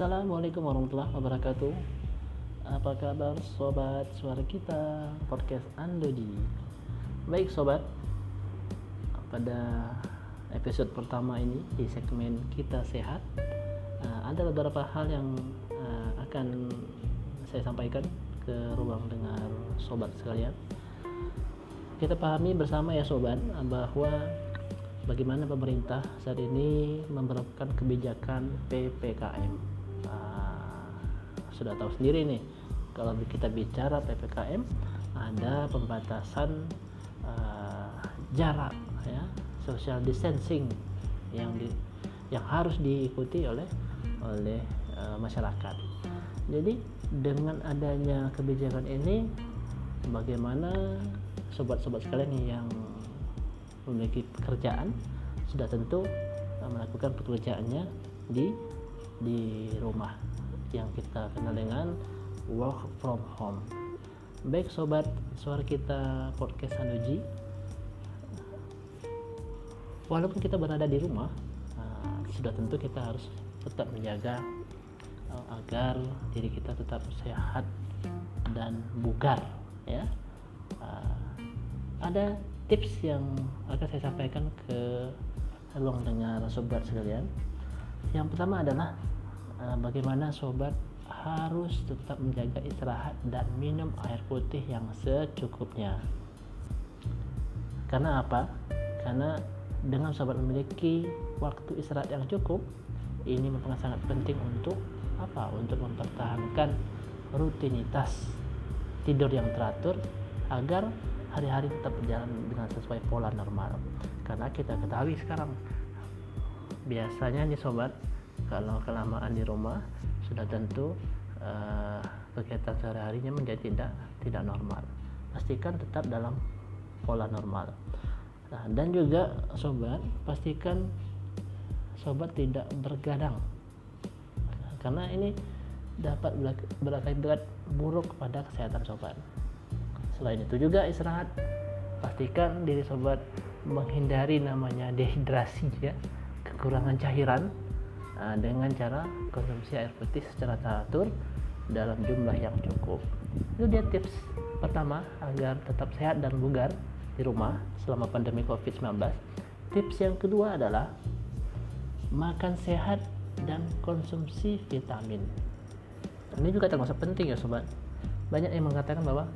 Assalamualaikum warahmatullahi wabarakatuh. Apa kabar sobat suara kita podcast Andodi Baik sobat. Pada episode pertama ini di segmen kita sehat uh, Ada beberapa hal yang uh, akan saya sampaikan ke ruang dengar sobat sekalian. Kita pahami bersama ya sobat bahwa bagaimana pemerintah saat ini memperlakukan kebijakan PPKM. Uh, sudah tahu sendiri nih, kalau kita bicara PPKM ada pembatasan uh, jarak, ya, social distancing yang di, yang harus diikuti oleh oleh uh, masyarakat. Jadi dengan adanya kebijakan ini, bagaimana sobat-sobat sekalian yang memiliki pekerjaan sudah tentu uh, melakukan pekerjaannya di di rumah yang kita kenal dengan work from home. Baik sobat suara kita podcast Sanuji, walaupun kita berada di rumah, uh, sudah tentu kita harus tetap menjaga uh, agar diri kita tetap sehat dan bugar, ya. ada tips yang akan saya sampaikan ke ruang dengar sobat sekalian yang pertama adalah uh, bagaimana sobat harus tetap menjaga istirahat dan minum air putih yang secukupnya karena apa? karena dengan sobat memiliki waktu istirahat yang cukup ini merupakan sangat penting untuk apa? untuk mempertahankan rutinitas tidur yang teratur agar hari-hari tetap berjalan dengan sesuai pola normal karena kita ketahui sekarang biasanya nih sobat kalau kelamaan di rumah sudah tentu uh, kegiatan sehari-harinya menjadi tidak tidak normal. Pastikan tetap dalam pola normal. Nah, dan juga sobat pastikan sobat tidak bergadang. Karena ini dapat berakibat buruk pada kesehatan sobat. Selain itu juga istirahat, pastikan diri sobat menghindari namanya dehidrasi ya, kekurangan cairan nah, dengan cara konsumsi air putih secara teratur dalam jumlah yang cukup. Itu dia tips pertama agar tetap sehat dan bugar di rumah selama pandemi COVID-19. Tips yang kedua adalah makan sehat dan konsumsi vitamin. Ini juga termasuk penting ya sobat. Banyak yang mengatakan bahwa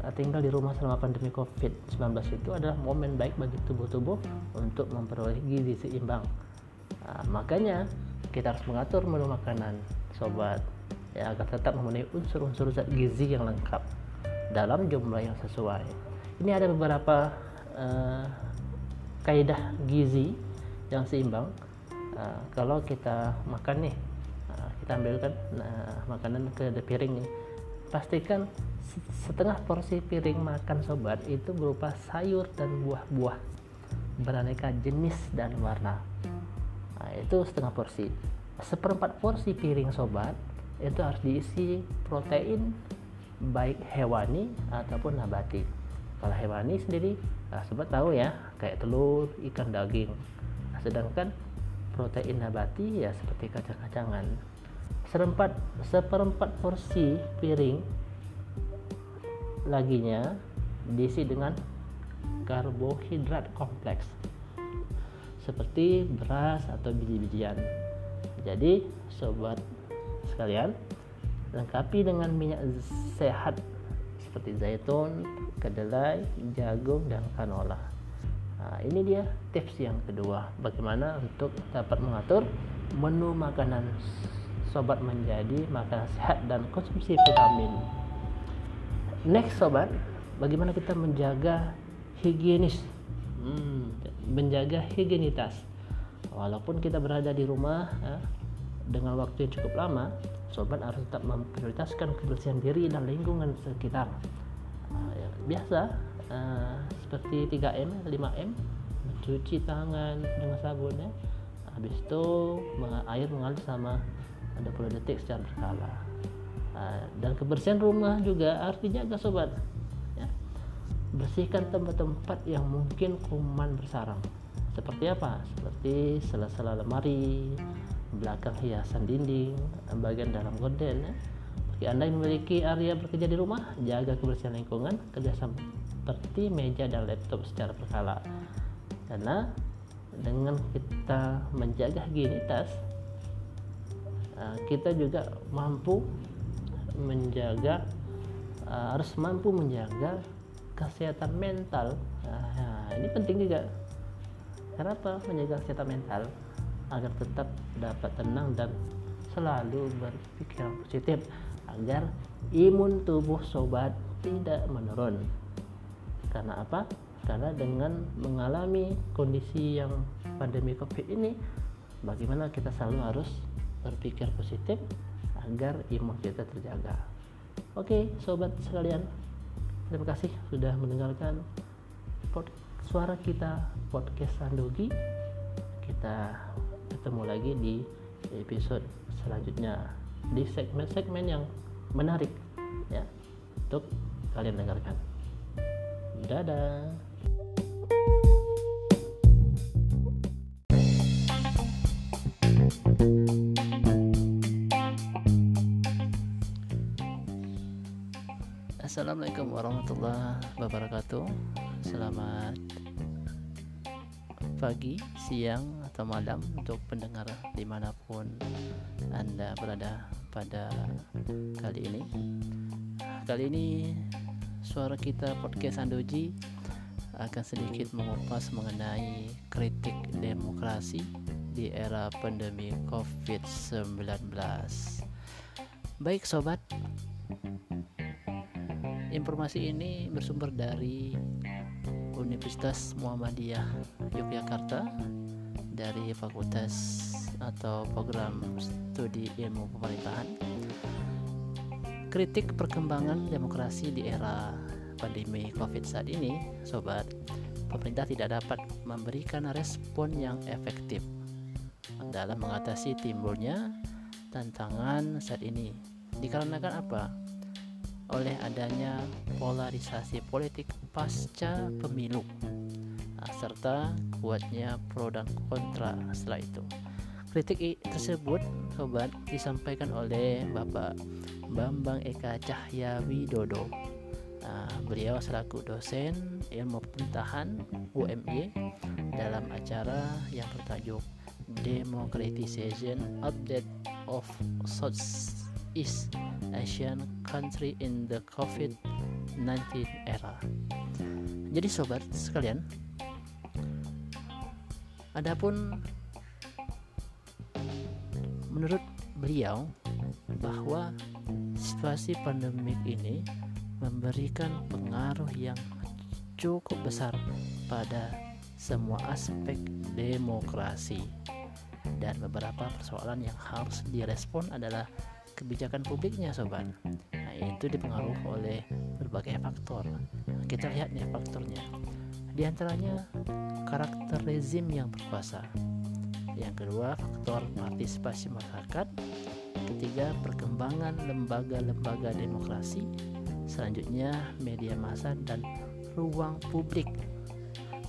Eh, tinggal di rumah selama pandemi COVID-19 itu adalah momen baik bagi tubuh-tubuh untuk memperoleh gizi seimbang. Nah, makanya kita harus mengatur menu makanan, sobat, ya agar tetap memenuhi unsur-unsur zat gizi yang lengkap dalam jumlah yang sesuai. Ini ada beberapa uh, kaidah gizi yang seimbang. Uh, kalau kita makan nih, uh, kita ambilkan uh, makanan ke piring ini, pastikan setengah porsi piring makan sobat itu berupa sayur dan buah-buah beraneka jenis dan warna nah, itu setengah porsi. Seperempat porsi piring sobat itu harus diisi protein baik hewani ataupun nabati. Kalau hewani sendiri nah, sobat tahu ya kayak telur ikan daging. Nah, sedangkan protein nabati ya seperti kacang-kacangan. Seperempat seperempat porsi piring laginya diisi dengan karbohidrat kompleks seperti beras atau biji-bijian. Jadi, sobat sekalian, lengkapi dengan minyak sehat seperti zaitun, kedelai, jagung, dan canola. Nah, ini dia tips yang kedua, bagaimana untuk dapat mengatur menu makanan sobat menjadi makanan sehat dan konsumsi vitamin next sobat bagaimana kita menjaga higienis hmm, menjaga higienitas. Walaupun kita berada di rumah ya, dengan waktu yang cukup lama sobat harus tetap memprioritaskan kebersihan diri dan lingkungan sekitar. Uh, ya, biasa uh, seperti 3M 5M mencuci tangan dengan sabun ya. Habis itu air mengalir sama 20 detik secara berkala. Ah, dan kebersihan rumah juga artinya agak sobat. Bersihkan tempat-tempat yang mungkin kuman bersarang. Seperti apa? Seperti sela-sela lemari belakang hiasan dinding bagian dalam gorden ya. bagi anda yang memiliki area bekerja di rumah jaga kebersihan lingkungan kerja seperti meja dan laptop secara berkala. Karena dengan kita menjaga higienitas uh, kita juga mampu menjaga uh, harus mampu menjaga kesehatan mental. Nah, ini penting juga. Kenapa menjaga kesehatan mental agar tetap dapat tenang dan selalu berpikir positif agar imun tubuh sobat tidak menurun. Karena apa? karena dengan mengalami kondisi yang pandemi covid ini bagaimana kita selalu harus berpikir positif agar imun kita terjaga. Oke sobat sekalian terima kasih sudah mendengarkan suara kita podcast Sandogi kita ketemu lagi di episode selanjutnya di segmen-segmen yang menarik ya untuk kalian dengarkan. Dadah Assalamualaikum warahmatullahi wabarakatuh. Selamat pagi, siang, atau malam Untuk pendengar di mana pun Anda berada pada kali ini. Kali ini suara kita podcast Andoji Akan sedikit mengupas mengenai kritik demokrasi Di era pandemi COVID-19 Baik sobat Informasi ini bersumber dari Universitas Muhammadiyah Yogyakarta dari Fakultas atau Program Studi Ilmu Pemerintahan. Kritik perkembangan demokrasi di era pandemi Covid saat ini, sobat, pemerintah tidak dapat memberikan respon yang efektif dalam mengatasi timbulnya tantangan saat ini. Dikarenakan apa? Oleh adanya polarisasi politik pasca pemilu nah, serta kuatnya pro dan kontra setelah itu. Kritik tersebut sobat disampaikan oleh Bapak Bambang Eka Cahya Widodo. Nah, beliau selaku dosen ilmu pemerintahan UMY dalam acara yang bertajuk Democratization Update of Southeast Asian country in the COVID-19 era. Jadi sobat sekalian, adapun menurut beliau bahwa situasi pandemik ini memberikan pengaruh yang cukup besar pada semua aspek demokrasi dan beberapa persoalan yang harus direspon adalah kebijakan publiknya sobat. Nah itu dipengaruhi oleh berbagai faktor. Kita lihat nih faktornya. Di antaranya karakter rezim yang berkuasa. Yang kedua faktor partisipasi masyarakat. Ketiga perkembangan lembaga-lembaga demokrasi. Selanjutnya media massa dan ruang publik.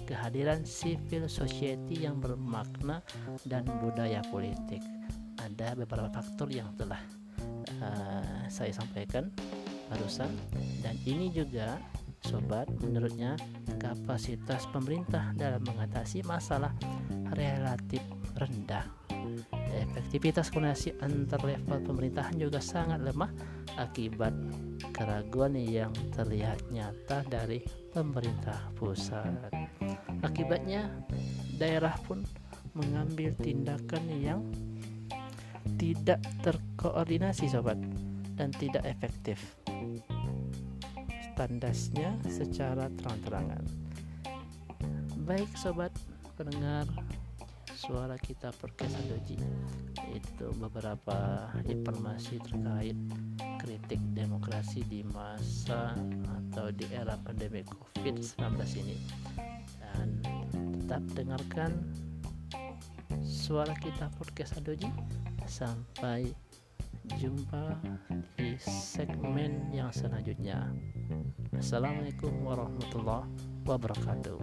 Kehadiran civil society yang bermakna dan budaya politik. Ada beberapa faktor yang telah uh, saya sampaikan barusan. Dan ini juga sobat menurutnya kapasitas pemerintah dalam mengatasi masalah relatif rendah. Efektivitas koordinasi antar level pemerintahan juga sangat lemah akibat keraguan yang terlihat nyata dari pemerintah pusat. Akibatnya daerah pun mengambil tindakan yang tidak terkoordinasi sobat dan tidak efektif. Standasnya secara terang-terangan. Baik sobat pendengar suara kita perkesan doji itu beberapa informasi terkait kritik demokrasi di masa atau di era pandemi covid-19 ini. Dan tetap dengarkan suara kita podcast Adoji Sampai jumpa di segmen yang selanjutnya. Assalamualaikum warahmatullahi wabarakatuh.